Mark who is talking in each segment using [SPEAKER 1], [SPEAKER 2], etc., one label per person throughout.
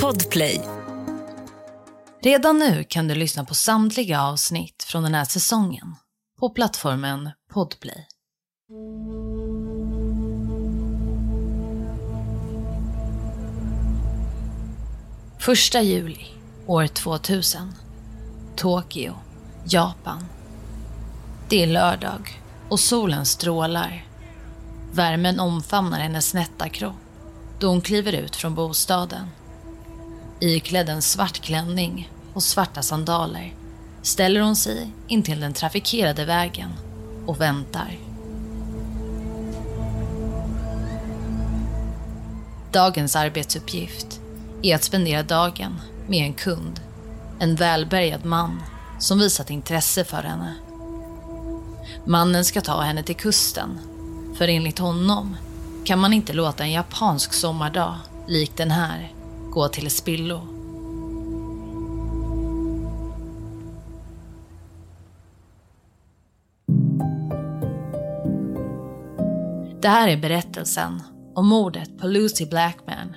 [SPEAKER 1] Podplay. Redan nu kan du lyssna på samtliga avsnitt från den här säsongen på plattformen Podplay. Första juli år 2000. Tokyo, Japan. Det är lördag och solen strålar. Värmen omfamnar hennes nätta kropp då hon kliver ut från bostaden. Iklädd en svart klänning och svarta sandaler ställer hon sig intill den trafikerade vägen och väntar. Dagens arbetsuppgift är att spendera dagen med en kund. En välbärgad man som visat intresse för henne. Mannen ska ta henne till kusten, för enligt honom kan man inte låta en japansk sommardag lik den här gå till spillo. Det här är berättelsen om mordet på Lucy Blackman.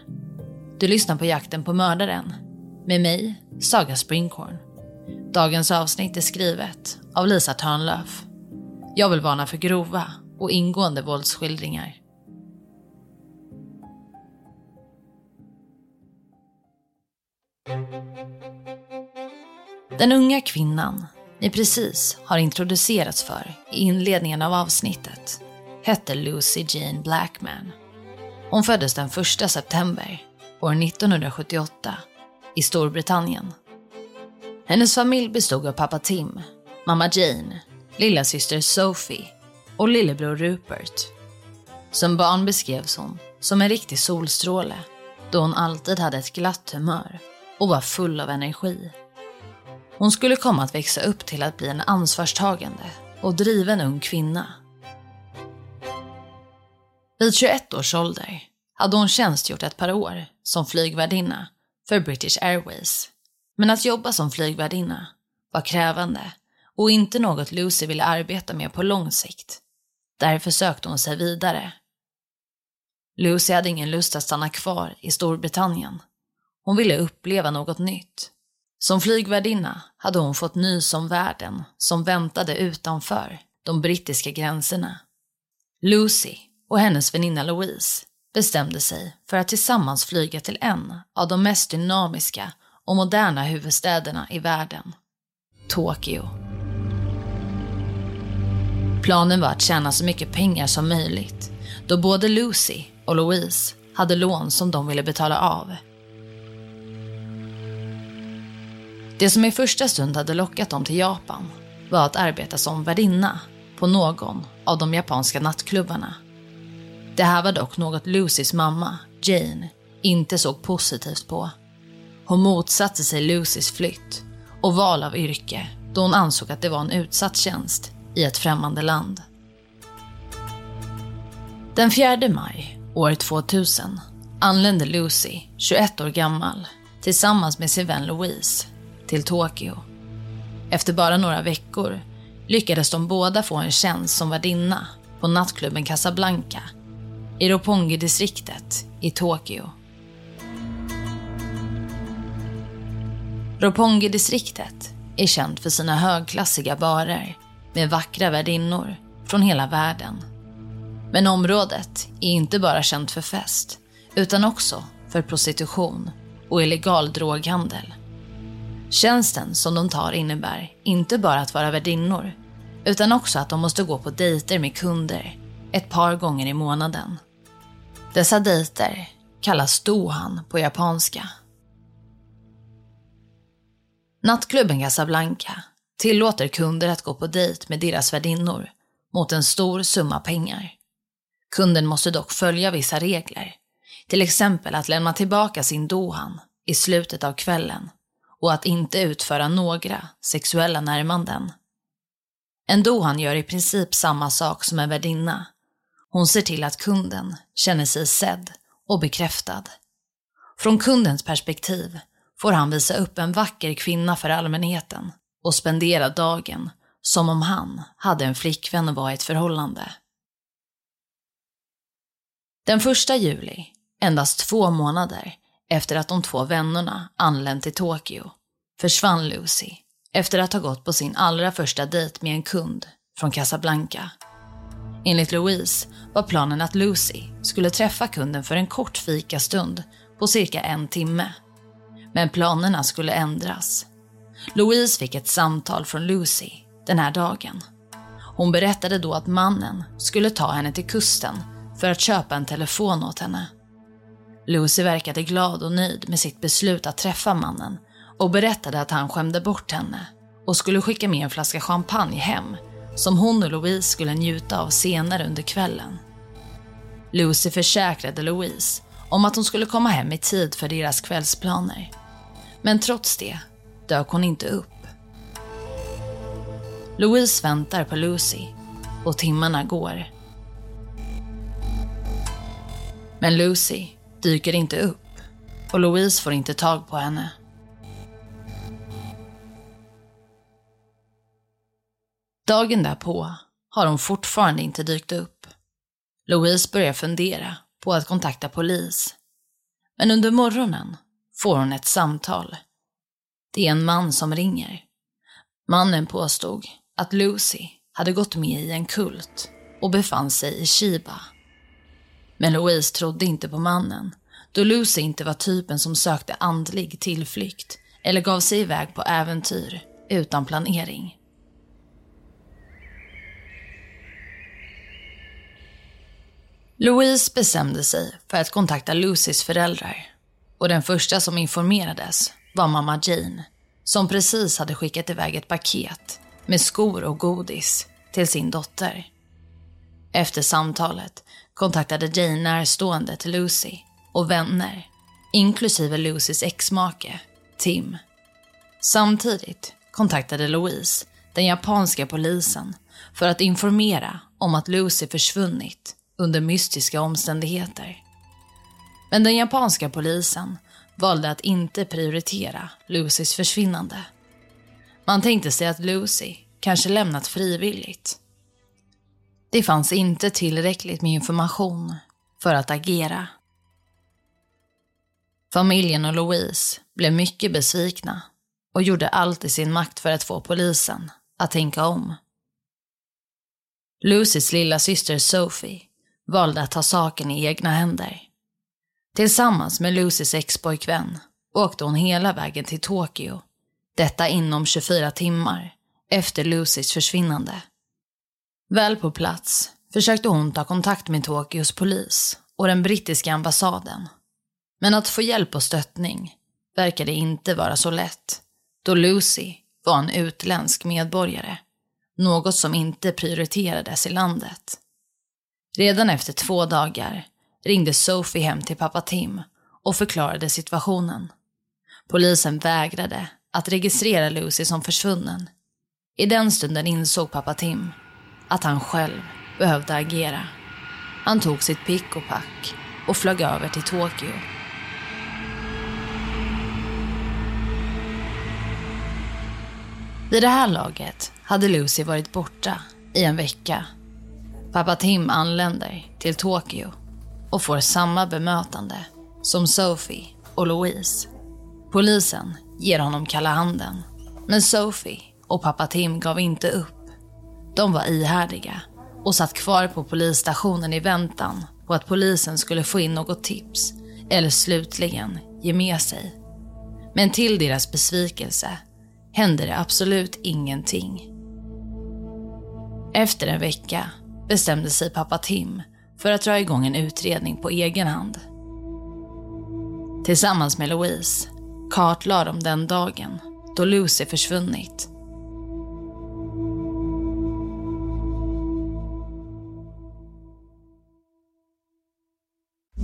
[SPEAKER 1] Du lyssnar på Jakten på mördaren med mig, Saga Springhorn. Dagens avsnitt är skrivet av Lisa Törnlöf. Jag vill varna för grova och ingående våldsskildringar. Den unga kvinnan ni precis har introducerats för i inledningen av avsnittet hette Lucy Jane Blackman. Hon föddes den 1 september år 1978 i Storbritannien. Hennes familj bestod av pappa Tim, mamma Jane, lilla syster Sophie och lillebror Rupert. Som barn beskrevs hon som en riktig solstråle då hon alltid hade ett glatt humör och var full av energi. Hon skulle komma att växa upp till att bli en ansvarstagande och driven ung kvinna. Vid 21 års ålder hade hon tjänstgjort ett par år som flygvärdinna för British Airways. Men att jobba som flygvärdinna var krävande och inte något Lucy ville arbeta med på lång sikt. Därför sökte hon sig vidare. Lucy hade ingen lust att stanna kvar i Storbritannien. Hon ville uppleva något nytt. Som flygvärdinna hade hon fått nys om världen som väntade utanför de brittiska gränserna. Lucy och hennes väninna Louise bestämde sig för att tillsammans flyga till en av de mest dynamiska och moderna huvudstäderna i världen, Tokyo. Planen var att tjäna så mycket pengar som möjligt då både Lucy och Louise hade lån som de ville betala av. Det som i första stund hade lockat dem till Japan var att arbeta som värdinna på någon av de japanska nattklubbarna. Det här var dock något Lucys mamma, Jane, inte såg positivt på. Hon motsatte sig Lucys flytt och val av yrke då hon ansåg att det var en utsatt tjänst i ett främmande land. Den 4 maj år 2000 anlände Lucy, 21 år gammal, tillsammans med sin vän Louise till Tokyo. Efter bara några veckor lyckades de båda få en tjänst som värdinna på nattklubben Casablanca i Roppongi-distriktet i Tokyo. Roppongi-distriktet är känt för sina högklassiga barer med vackra värdinnor från hela världen. Men området är inte bara känt för fest, utan också för prostitution och illegal droghandel. Tjänsten som de tar innebär inte bara att vara värdinnor, utan också att de måste gå på dejter med kunder ett par gånger i månaden. Dessa dejter kallas dohan på japanska. Nattklubben Casablanca tillåter kunder att gå på dejt med deras värdinnor mot en stor summa pengar. Kunden måste dock följa vissa regler, till exempel att lämna tillbaka sin dohan i slutet av kvällen och att inte utföra några sexuella närmanden. En dohan gör i princip samma sak som en värdinna. Hon ser till att kunden känner sig sedd och bekräftad. Från kundens perspektiv får han visa upp en vacker kvinna för allmänheten och spendera dagen som om han hade en flickvän och var i ett förhållande. Den första juli, endast två månader efter att de två vännerna anlänt till Tokyo försvann Lucy efter att ha gått på sin allra första dejt med en kund från Casablanca. Enligt Louise var planen att Lucy skulle träffa kunden för en kort fikastund på cirka en timme. Men planerna skulle ändras. Louise fick ett samtal från Lucy den här dagen. Hon berättade då att mannen skulle ta henne till kusten för att köpa en telefon åt henne. Lucy verkade glad och nöjd med sitt beslut att träffa mannen och berättade att han skämde bort henne och skulle skicka med en flaska champagne hem som hon och Louise skulle njuta av senare under kvällen. Lucy försäkrade Louise om att hon skulle komma hem i tid för deras kvällsplaner. Men trots det dök hon inte upp. Louise väntar på Lucy och timmarna går. Men Lucy dyker inte upp och Louise får inte tag på henne. Dagen därpå har hon fortfarande inte dykt upp. Louise börjar fundera på att kontakta polis. Men under morgonen får hon ett samtal. Det är en man som ringer. Mannen påstod att Lucy hade gått med i en kult och befann sig i Shiba. Men Louise trodde inte på mannen, då Lucy inte var typen som sökte andlig tillflykt eller gav sig iväg på äventyr utan planering. Louise bestämde sig för att kontakta Lucys föräldrar och den första som informerades var mamma Jane som precis hade skickat iväg ett paket med skor och godis till sin dotter. Efter samtalet kontaktade Jane närstående till Lucy och vänner, inklusive Lucys exmake, Tim. Samtidigt kontaktade Louise den japanska polisen för att informera om att Lucy försvunnit under mystiska omständigheter. Men den japanska polisen valde att inte prioritera Lucys försvinnande. Man tänkte sig att Lucy kanske lämnat frivilligt. Det fanns inte tillräckligt med information för att agera. Familjen och Louise blev mycket besvikna och gjorde allt i sin makt för att få polisen att tänka om. Lucys lilla syster Sophie valde att ta saken i egna händer. Tillsammans med Lucys expojkvän åkte hon hela vägen till Tokyo. Detta inom 24 timmar efter Lucys försvinnande. Väl på plats försökte hon ta kontakt med Tokyos polis och den brittiska ambassaden. Men att få hjälp och stöttning verkade inte vara så lätt, då Lucy var en utländsk medborgare. Något som inte prioriterades i landet. Redan efter två dagar ringde Sophie hem till pappa Tim och förklarade situationen. Polisen vägrade att registrera Lucy som försvunnen. I den stunden insåg pappa Tim att han själv behövde agera. Han tog sitt pick och pack och flög över till Tokyo. Vid det här laget hade Lucy varit borta i en vecka Pappa Tim anländer till Tokyo och får samma bemötande som Sophie och Louise. Polisen ger honom kalla handen, men Sophie och pappa Tim gav inte upp. De var ihärdiga och satt kvar på polisstationen i väntan på att polisen skulle få in något tips eller slutligen ge med sig. Men till deras besvikelse hände det absolut ingenting. Efter en vecka bestämde sig pappa Tim för att dra igång en utredning på egen hand. Tillsammans med Louise kartlade de den dagen då Lucy försvunnit.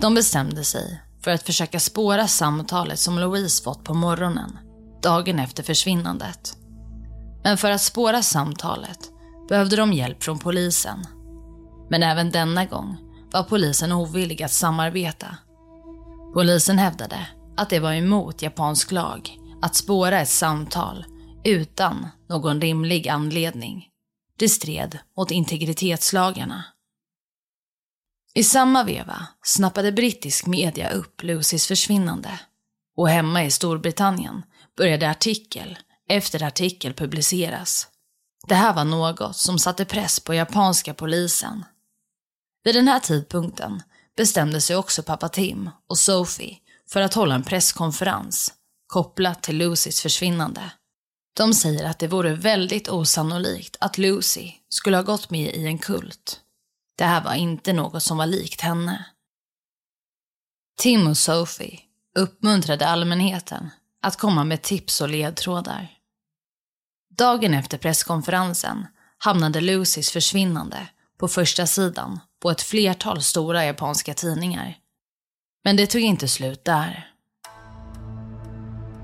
[SPEAKER 1] De bestämde sig för att försöka spåra samtalet som Louise fått på morgonen, dagen efter försvinnandet. Men för att spåra samtalet behövde de hjälp från polisen. Men även denna gång var polisen ovillig att samarbeta. Polisen hävdade att det var emot japansk lag att spåra ett samtal utan någon rimlig anledning. Det stred mot integritetslagarna. I samma veva snappade brittisk media upp Lucys försvinnande. Och hemma i Storbritannien började artikel efter artikel publiceras. Det här var något som satte press på japanska polisen. Vid den här tidpunkten bestämde sig också pappa Tim och Sophie för att hålla en presskonferens kopplat till Lucys försvinnande. De säger att det vore väldigt osannolikt att Lucy skulle ha gått med i en kult. Det här var inte något som var likt henne. Tim och Sophie uppmuntrade allmänheten att komma med tips och ledtrådar. Dagen efter presskonferensen hamnade Lucys försvinnande på första sidan på ett flertal stora japanska tidningar. Men det tog inte slut där.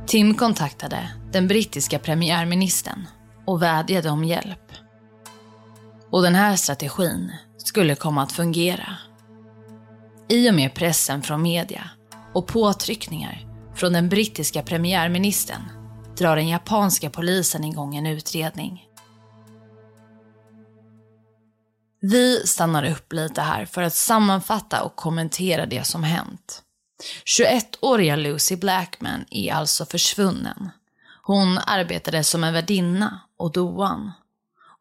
[SPEAKER 1] Tim kontaktade den brittiska premiärministern och vädjade om hjälp. Och den här strategin skulle komma att fungera. I och med pressen från media och påtryckningar från den brittiska premiärministern drar den japanska polisen igång en utredning. Vi stannar upp lite här för att sammanfatta och kommentera det som hänt. 21-åriga Lucy Blackman är alltså försvunnen. Hon arbetade som en värdinna och doan.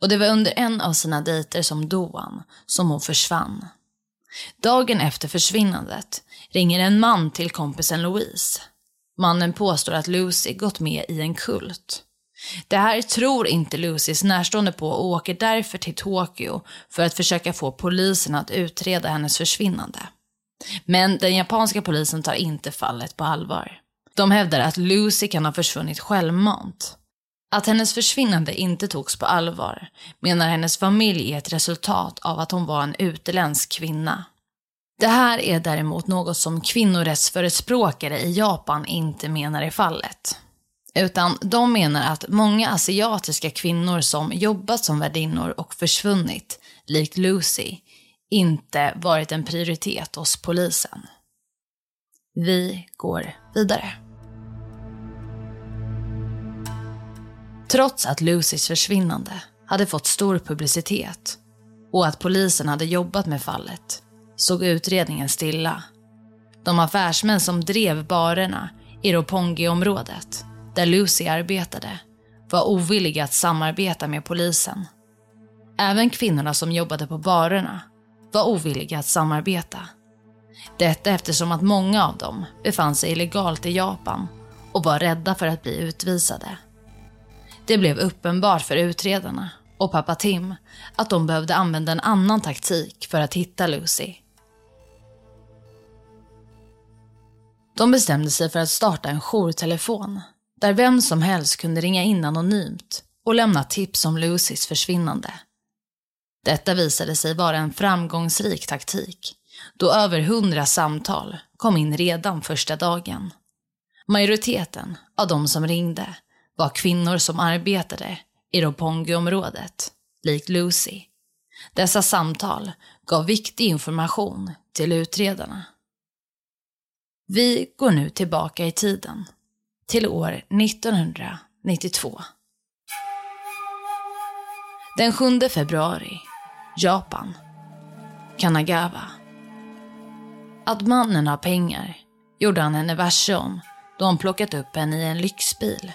[SPEAKER 1] Och det var under en av sina dejter som doan som hon försvann. Dagen efter försvinnandet ringer en man till kompisen Louise. Mannen påstår att Lucy gått med i en kult. Det här tror inte Lucys närstående på och åker därför till Tokyo för att försöka få polisen att utreda hennes försvinnande. Men den japanska polisen tar inte fallet på allvar. De hävdar att Lucy kan ha försvunnit självmant. Att hennes försvinnande inte togs på allvar menar hennes familj är ett resultat av att hon var en utländsk kvinna. Det här är däremot något som kvinnorättsförespråkare i Japan inte menar är fallet. Utan de menar att många asiatiska kvinnor som jobbat som värdinnor och försvunnit, likt Lucy, inte varit en prioritet hos polisen. Vi går vidare. Trots att Lucys försvinnande hade fått stor publicitet och att polisen hade jobbat med fallet såg utredningen stilla. De affärsmän som drev barerna i Roppongi-området, där Lucy arbetade, var ovilliga att samarbeta med polisen. Även kvinnorna som jobbade på barerna var ovilliga att samarbeta. Detta eftersom att många av dem befann sig illegalt i Japan och var rädda för att bli utvisade. Det blev uppenbart för utredarna och pappa Tim att de behövde använda en annan taktik för att hitta Lucy. De bestämde sig för att starta en jourtelefon där vem som helst kunde ringa in anonymt och lämna tips om Lucys försvinnande. Detta visade sig vara en framgångsrik taktik, då över hundra samtal kom in redan första dagen. Majoriteten av de som ringde var kvinnor som arbetade i Roppongi-området, likt Lucy. Dessa samtal gav viktig information till utredarna. Vi går nu tillbaka i tiden, till år 1992. Den 7 februari Japan. Kanagawa. Att mannen har pengar gjorde han henne varse om då han plockat upp henne i en lyxbil.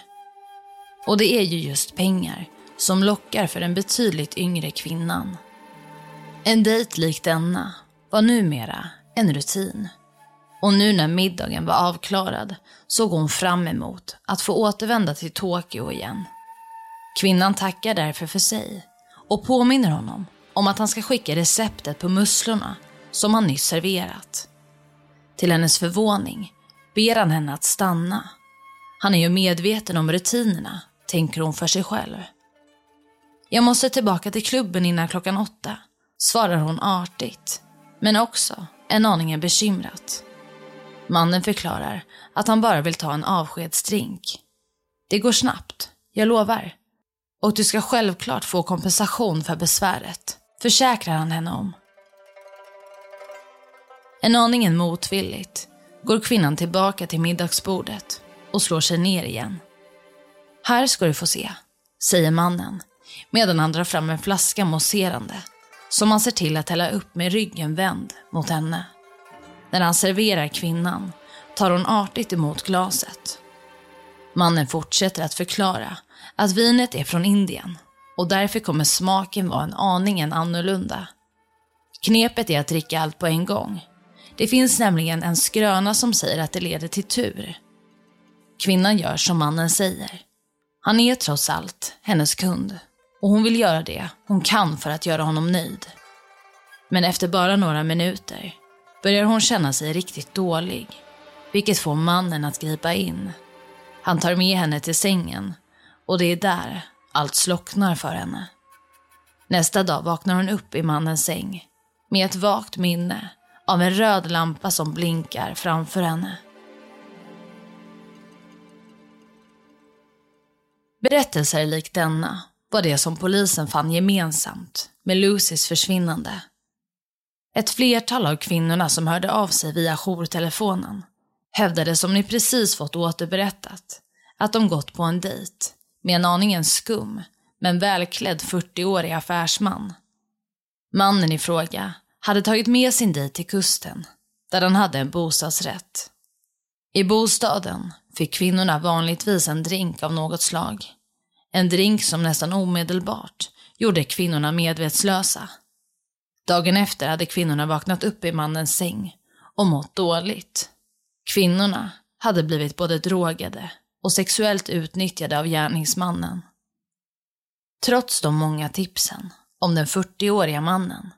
[SPEAKER 1] Och det är ju just pengar som lockar för den betydligt yngre kvinnan. En dejt lik denna var numera en rutin. Och nu när middagen var avklarad såg hon fram emot att få återvända till Tokyo igen. Kvinnan tackar därför för sig och påminner honom om att han ska skicka receptet på musslorna som han nyss serverat. Till hennes förvåning ber han henne att stanna. Han är ju medveten om rutinerna, tänker hon för sig själv. Jag måste tillbaka till klubben innan klockan åtta, svarar hon artigt, men också en aning bekymrat. Mannen förklarar att han bara vill ta en avskedsdrink. Det går snabbt, jag lovar. Och du ska självklart få kompensation för besväret, försäkrar han henne om. En aningen motvilligt går kvinnan tillbaka till middagsbordet och slår sig ner igen. Här ska du få se, säger mannen medan han drar fram en flaska mousserande som han ser till att hälla upp med ryggen vänd mot henne. När han serverar kvinnan tar hon artigt emot glaset. Mannen fortsätter att förklara att vinet är från Indien och därför kommer smaken vara en aningen annorlunda. Knepet är att dricka allt på en gång. Det finns nämligen en skröna som säger att det leder till tur. Kvinnan gör som mannen säger. Han är trots allt hennes kund och hon vill göra det hon kan för att göra honom nöjd. Men efter bara några minuter börjar hon känna sig riktigt dålig, vilket får mannen att gripa in. Han tar med henne till sängen och det är där allt slocknar för henne. Nästa dag vaknar hon upp i mannens säng med ett vagt minne av en röd lampa som blinkar framför henne. Berättelser lik denna var det som polisen fann gemensamt med Lucys försvinnande. Ett flertal av kvinnorna som hörde av sig via jourtelefonen hävdade som ni precis fått återberättat att de gått på en dejt med en aningen skum men välklädd 40-årig affärsman. Mannen i fråga hade tagit med sin dejt till kusten där han hade en bostadsrätt. I bostaden fick kvinnorna vanligtvis en drink av något slag. En drink som nästan omedelbart gjorde kvinnorna medvetslösa. Dagen efter hade kvinnorna vaknat upp i mannens säng och mått dåligt. Kvinnorna hade blivit både drogade och sexuellt utnyttjade av gärningsmannen. Trots de många tipsen om den 40-åriga mannen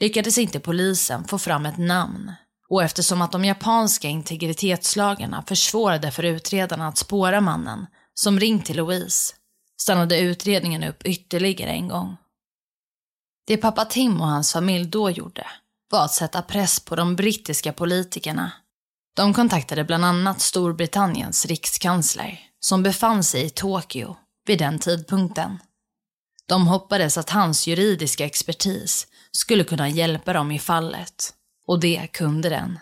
[SPEAKER 1] lyckades inte polisen få fram ett namn och eftersom att de japanska integritetslagarna försvårade för utredarna att spåra mannen som ringt till Louise stannade utredningen upp ytterligare en gång. Det pappa Tim och hans familj då gjorde var att sätta press på de brittiska politikerna. De kontaktade bland annat Storbritanniens rikskansler som befann sig i Tokyo vid den tidpunkten. De hoppades att hans juridiska expertis skulle kunna hjälpa dem i fallet. Och det kunde den.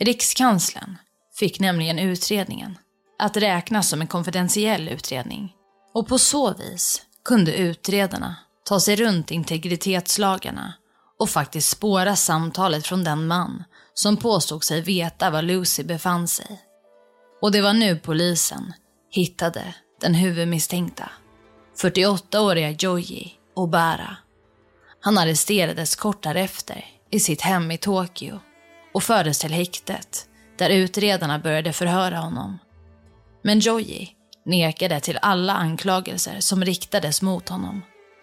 [SPEAKER 1] Rikskanslern fick nämligen utredningen att räknas som en konfidentiell utredning. Och på så vis kunde utredarna ta sig runt integritetslagarna och faktiskt spåra samtalet från den man som påstod sig veta var Lucy befann sig. Och det var nu polisen hittade den huvudmisstänkta. 48-åriga Joji Obara. Han arresterades kort därefter i sitt hem i Tokyo och fördes till häktet där utredarna började förhöra honom. Men Joji nekade till alla anklagelser som riktades mot honom.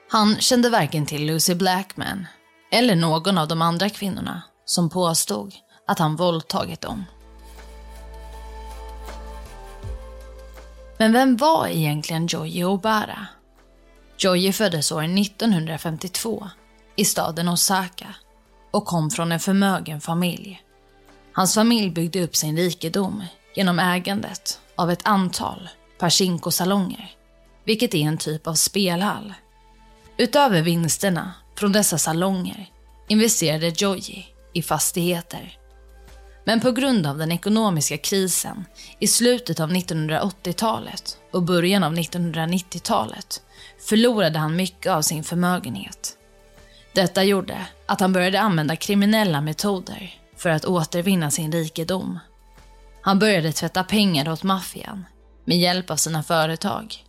[SPEAKER 1] Han kände varken till Lucy Blackman eller någon av de andra kvinnorna som påstod att han våldtagit dem. Men vem var egentligen Joji Obara? Joji föddes år 1952 i staden Osaka och kom från en förmögen familj. Hans familj byggde upp sin rikedom genom ägandet av ett antal Pachinko-salonger, vilket är en typ av spelhall. Utöver vinsterna från dessa salonger investerade Joji i fastigheter. Men på grund av den ekonomiska krisen i slutet av 1980-talet och början av 1990-talet förlorade han mycket av sin förmögenhet. Detta gjorde att han började använda kriminella metoder för att återvinna sin rikedom. Han började tvätta pengar åt maffian med hjälp av sina företag.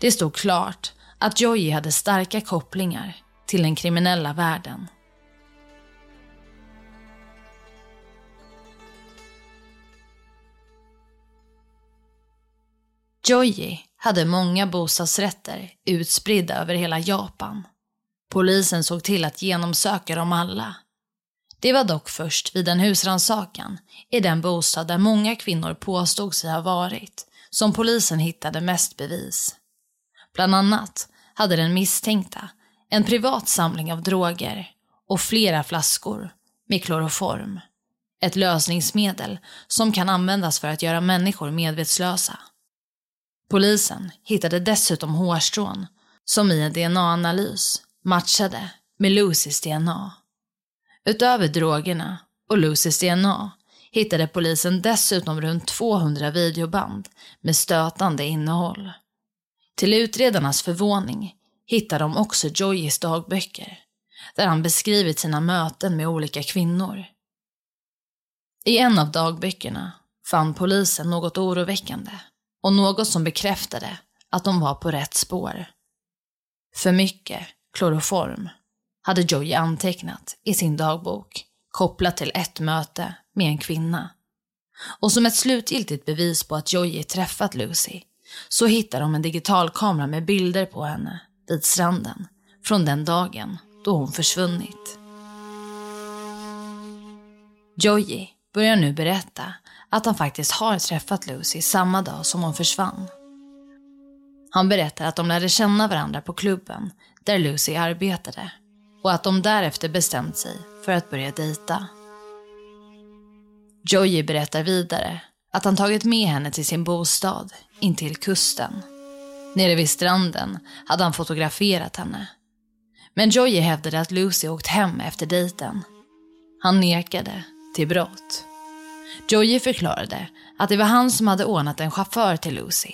[SPEAKER 1] Det stod klart att Joji hade starka kopplingar till den kriminella världen. Joji hade många bostadsrätter utspridda över hela Japan. Polisen såg till att genomsöka dem alla. Det var dock först vid en husrannsakan i den bostad där många kvinnor påstod sig ha varit som polisen hittade mest bevis. Bland annat hade den misstänkta en privat samling av droger och flera flaskor med kloroform. Ett lösningsmedel som kan användas för att göra människor medvetslösa. Polisen hittade dessutom hårstrån som i en DNA-analys matchade med Lucys DNA. Utöver drogerna och Lucys DNA hittade polisen dessutom runt 200 videoband med stötande innehåll. Till utredarnas förvåning hittar de också Joyys dagböcker, där han beskrivit sina möten med olika kvinnor. I en av dagböckerna fann polisen något oroväckande och något som bekräftade att de var på rätt spår. För mycket kloroform hade Joey antecknat i sin dagbok kopplat till ett möte med en kvinna. Och som ett slutgiltigt bevis på att Joey träffat Lucy så hittar de en digitalkamera med bilder på henne vid stranden från den dagen då hon försvunnit. Joey börjar nu berätta att han faktiskt har träffat Lucy samma dag som hon försvann. Han berättar att de lärde känna varandra på klubben där Lucy arbetade och att de därefter bestämt sig för att börja dejta. Joey berättar vidare att han tagit med henne till sin bostad intill kusten. Nere vid stranden hade han fotograferat henne. Men Joey hävdade att Lucy åkt hem efter dejten. Han nekade till brott. Joey förklarade att det var han som hade ordnat en chaufför till Lucy.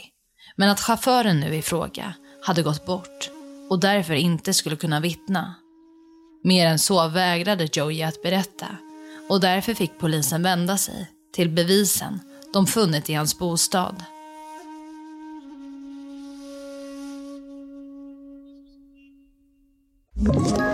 [SPEAKER 1] Men att chauffören nu i fråga hade gått bort och därför inte skulle kunna vittna. Mer än så vägrade Joey att berätta och därför fick polisen vända sig till bevisen de funnit i hans bostad.
[SPEAKER 2] Ett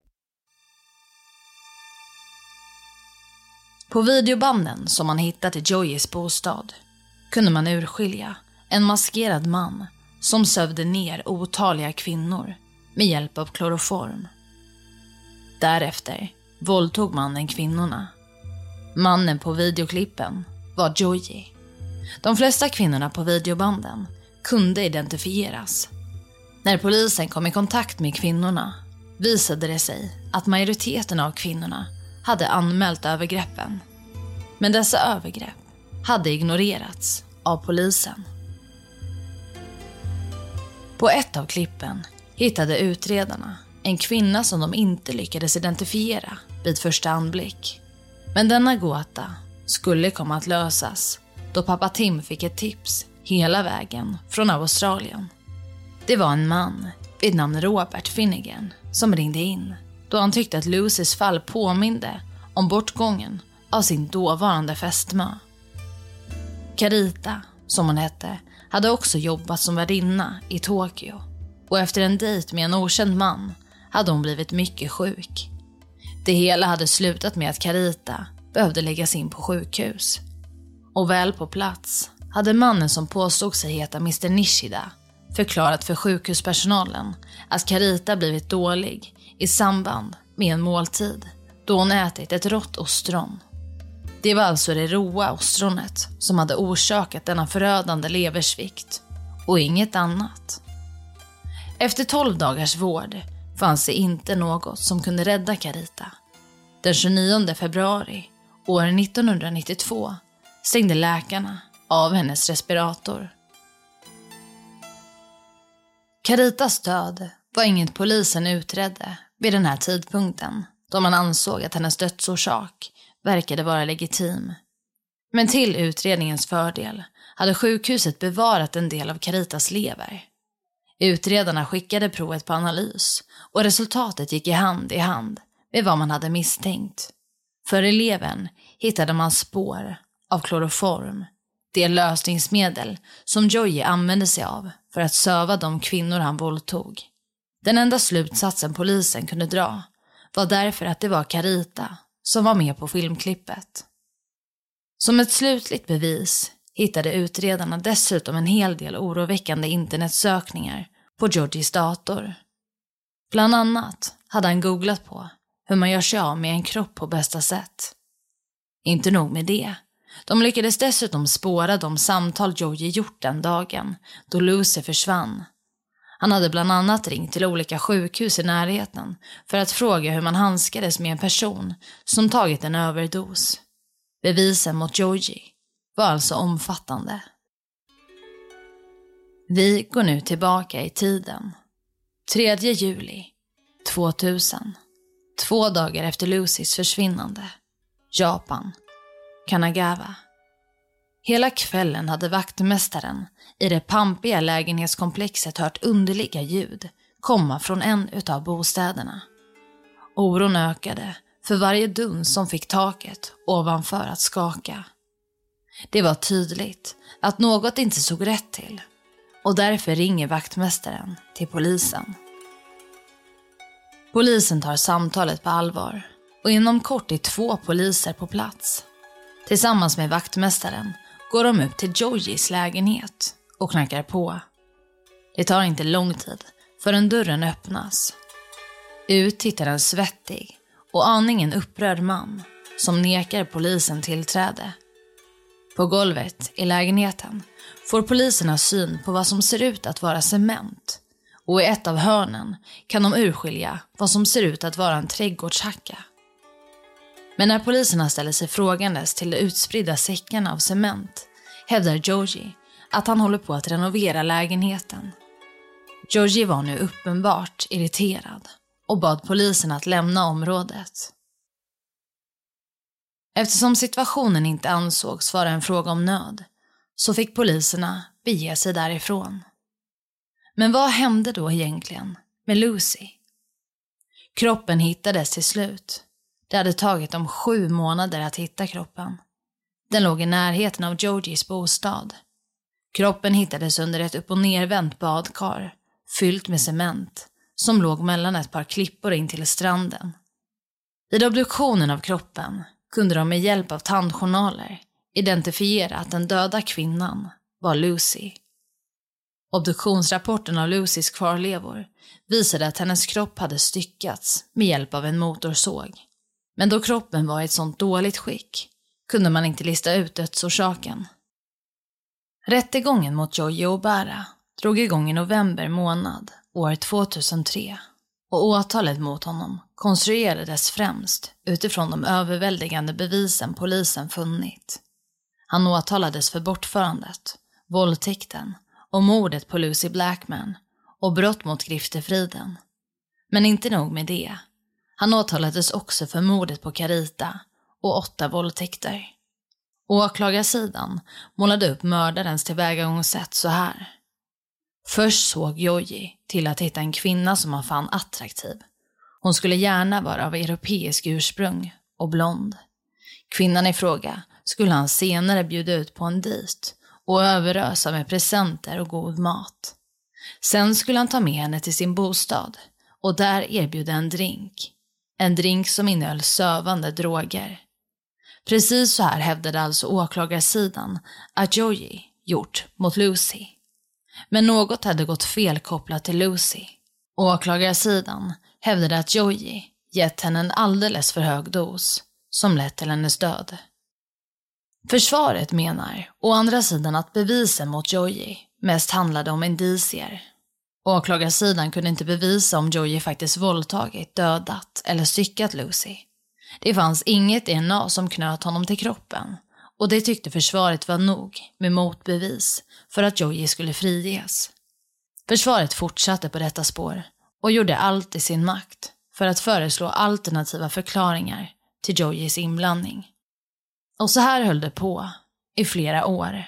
[SPEAKER 1] På videobanden som man hittat i Joeys bostad kunde man urskilja en maskerad man som sövde ner otaliga kvinnor med hjälp av kloroform. Därefter våldtog mannen kvinnorna. Mannen på videoklippen var Joey. De flesta kvinnorna på videobanden kunde identifieras. När polisen kom i kontakt med kvinnorna visade det sig att majoriteten av kvinnorna hade anmält övergreppen. Men dessa övergrepp hade ignorerats av polisen. På ett av klippen hittade utredarna en kvinna som de inte lyckades identifiera vid första anblick. Men denna gåta skulle komma att lösas då pappa Tim fick ett tips hela vägen från Australien. Det var en man vid namn Robert Finnegan som ringde in då han tyckte att Lucys fall påminde om bortgången av sin dåvarande fästmö. Carita, som hon hette, hade också jobbat som värdinna i Tokyo och efter en dejt med en okänd man hade hon blivit mycket sjuk. Det hela hade slutat med att Carita behövde läggas in på sjukhus. Och väl på plats hade mannen som påstod sig heta Mr Nishida förklarat för sjukhuspersonalen att Carita blivit dålig i samband med en måltid då hon ätit ett rått ostron. Det var alltså det råa ostronet som hade orsakat denna förödande leversvikt och inget annat. Efter 12 dagars vård fanns det inte något som kunde rädda Carita. Den 29 februari år 1992 stängde läkarna av hennes respirator. Caritas död var inget polisen utredde vid den här tidpunkten då man ansåg att hennes dödsorsak verkade vara legitim. Men till utredningens fördel hade sjukhuset bevarat en del av Caritas lever. Utredarna skickade provet på analys och resultatet gick i hand i hand med vad man hade misstänkt. För eleven hittade man spår av kloroform, det lösningsmedel som Joey använde sig av för att söva de kvinnor han våldtog. Den enda slutsatsen polisen kunde dra var därför att det var Carita som var med på filmklippet. Som ett slutligt bevis hittade utredarna dessutom en hel del oroväckande internetsökningar på Georgies dator. Bland annat hade han googlat på hur man gör sig av med en kropp på bästa sätt. Inte nog med det. De lyckades dessutom spåra de samtal Georgie gjort den dagen då Lucy försvann. Han hade bland annat ringt till olika sjukhus i närheten för att fråga hur man handskades med en person som tagit en överdos. Bevisen mot Georgie var alltså omfattande. Vi går nu tillbaka i tiden. 3 juli 2000. Två dagar efter Lucys försvinnande. Japan. Kanagawa. Hela kvällen hade vaktmästaren i det pampiga lägenhetskomplexet hört underliga ljud komma från en utav bostäderna. Oron ökade för varje duns som fick taket ovanför att skaka. Det var tydligt att något inte såg rätt till och därför ringer vaktmästaren till polisen. Polisen tar samtalet på allvar och inom kort är två poliser på plats. Tillsammans med vaktmästaren går de upp till Joyis lägenhet och knackar på. Det tar inte lång tid förrän dörren öppnas. Ut tittar en svettig och aningen upprörd man som nekar polisen tillträde. På golvet i lägenheten får poliserna syn på vad som ser ut att vara cement och i ett av hörnen kan de urskilja vad som ser ut att vara en trädgårdshacka. Men när poliserna ställer sig frågandes till de utspridda säckarna av cement hävdar Georgie att han håller på att renovera lägenheten. Georgie var nu uppenbart irriterad och bad polisen att lämna området. Eftersom situationen inte ansågs vara en fråga om nöd så fick poliserna bege sig därifrån. Men vad hände då egentligen med Lucy? Kroppen hittades till slut. Det hade tagit dem sju månader att hitta kroppen. Den låg i närheten av Georgies bostad. Kroppen hittades under ett upp och nervänt badkar, fyllt med cement, som låg mellan ett par klippor in till stranden. Vid obduktionen av kroppen kunde de med hjälp av tandjournaler identifiera att den döda kvinnan var Lucy. Obduktionsrapporten av Lucys kvarlevor visade att hennes kropp hade styckats med hjälp av en motorsåg. Men då kroppen var i ett sånt dåligt skick kunde man inte lista ut dödsorsaken. Rättegången mot Jojje Obara drog igång i november månad år 2003 och åtalet mot honom konstruerades främst utifrån de överväldigande bevisen polisen funnit. Han åtalades för bortförandet, våldtäkten och mordet på Lucy Blackman och brott mot griftefriden. Men inte nog med det. Han åtalades också för mordet på Carita och åtta våldtäkter. Åklagarsidan målade upp mördarens tillvägagångssätt så här. Först såg Joji till att hitta en kvinna som han fann attraktiv. Hon skulle gärna vara av europeisk ursprung och blond. Kvinnan i fråga skulle han senare bjuda ut på en dejt och överösa med presenter och god mat. Sen skulle han ta med henne till sin bostad och där erbjuda en drink. En drink som innehöll sövande droger. Precis så här hävdade alltså åklagarsidan att Joji gjort mot Lucy. Men något hade gått fel kopplat till Lucy. Åklagarsidan hävdade att Joji gett henne en alldeles för hög dos som lett till hennes död. Försvaret menar å andra sidan att bevisen mot Joji mest handlade om indicier. Åklagarsidan kunde inte bevisa om Joji faktiskt våldtagit, dödat eller styckat Lucy. Det fanns inget DNA som knöt honom till kroppen och det tyckte försvaret var nog med motbevis för att Joji skulle friges. Försvaret fortsatte på detta spår och gjorde allt i sin makt för att föreslå alternativa förklaringar till Joyis inblandning. Och så här höll det på i flera år.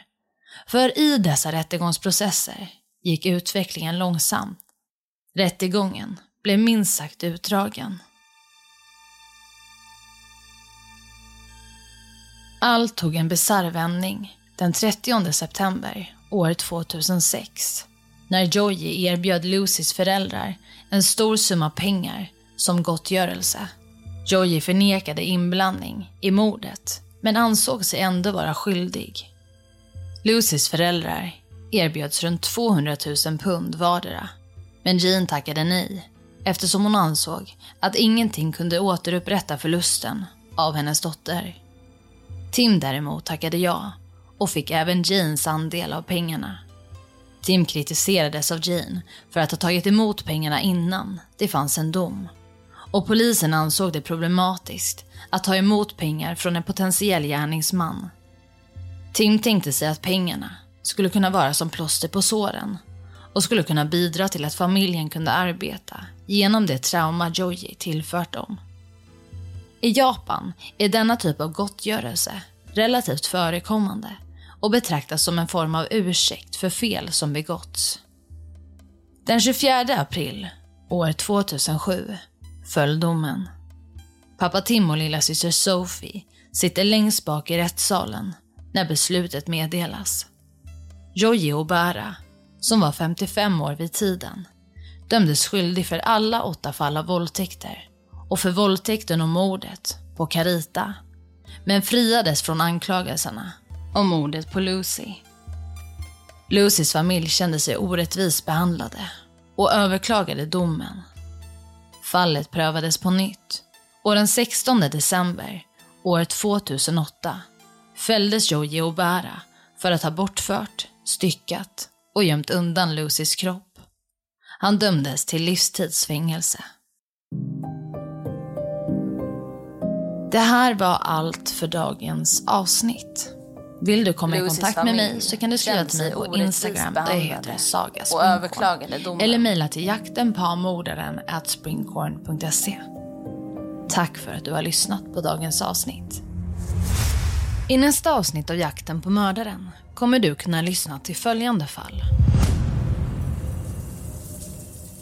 [SPEAKER 1] För i dessa rättegångsprocesser gick utvecklingen långsamt. Rättegången blev minst sagt utdragen. Allt tog en bisarr vändning den 30 september år 2006 när Joji erbjöd Lucys föräldrar en stor summa pengar som gottgörelse. Joji förnekade inblandning i mordet, men ansåg sig ändå vara skyldig. Lucys föräldrar erbjöds runt 200 000 pund vardera, men Jean tackade nej eftersom hon ansåg att ingenting kunde återupprätta förlusten av hennes dotter. Tim däremot tackade ja och fick även Jeans andel av pengarna. Tim kritiserades av Jane för att ha tagit emot pengarna innan det fanns en dom. Och polisen ansåg det problematiskt att ta emot pengar från en potentiell gärningsman. Tim tänkte sig att pengarna skulle kunna vara som plåster på såren och skulle kunna bidra till att familjen kunde arbeta genom det trauma Joji tillfört dem. I Japan är denna typ av gottgörelse relativt förekommande och betraktas som en form av ursäkt för fel som begåtts. Den 24 april år 2007 föll domen. Pappa Tim och lilla syster Sophie sitter längst bak i rättssalen när beslutet meddelas. Joji Obara, som var 55 år vid tiden, dömdes skyldig för alla åtta fall av våldtäkter och för våldtäkten och mordet på Carita, men friades från anklagelserna om mordet på Lucy. Lucys familj kände sig orättvist behandlade och överklagade domen. Fallet prövades på nytt och den 16 december år 2008 fälldes Joji Obara för att ha bortfört, styckat och gömt undan Lucys kropp. Han dömdes till livstidsfängelse. Det här var allt för dagens avsnitt. Vill du komma i kontakt med mig så kan du skriva till mig på Instagram där jag heter Saga Springkorn. Eller mejla till jakten på mordaren at springkorn.se. Tack för att du har lyssnat på dagens avsnitt. I nästa avsnitt av Jakten på mördaren kommer du kunna lyssna till följande fall.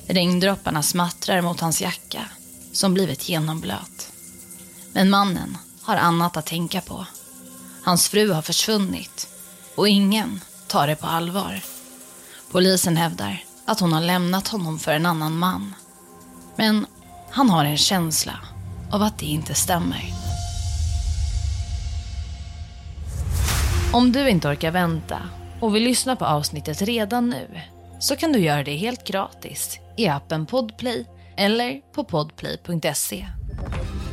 [SPEAKER 1] Regndropparna smattrar mot hans jacka som blivit genomblöt. Men mannen har annat att tänka på. Hans fru har försvunnit och ingen tar det på allvar. Polisen hävdar att hon har lämnat honom för en annan man. Men han har en känsla av att det inte stämmer. Om du inte orkar vänta och vill lyssna på avsnittet redan nu så kan du göra det helt gratis i appen Podplay eller på podplay.se.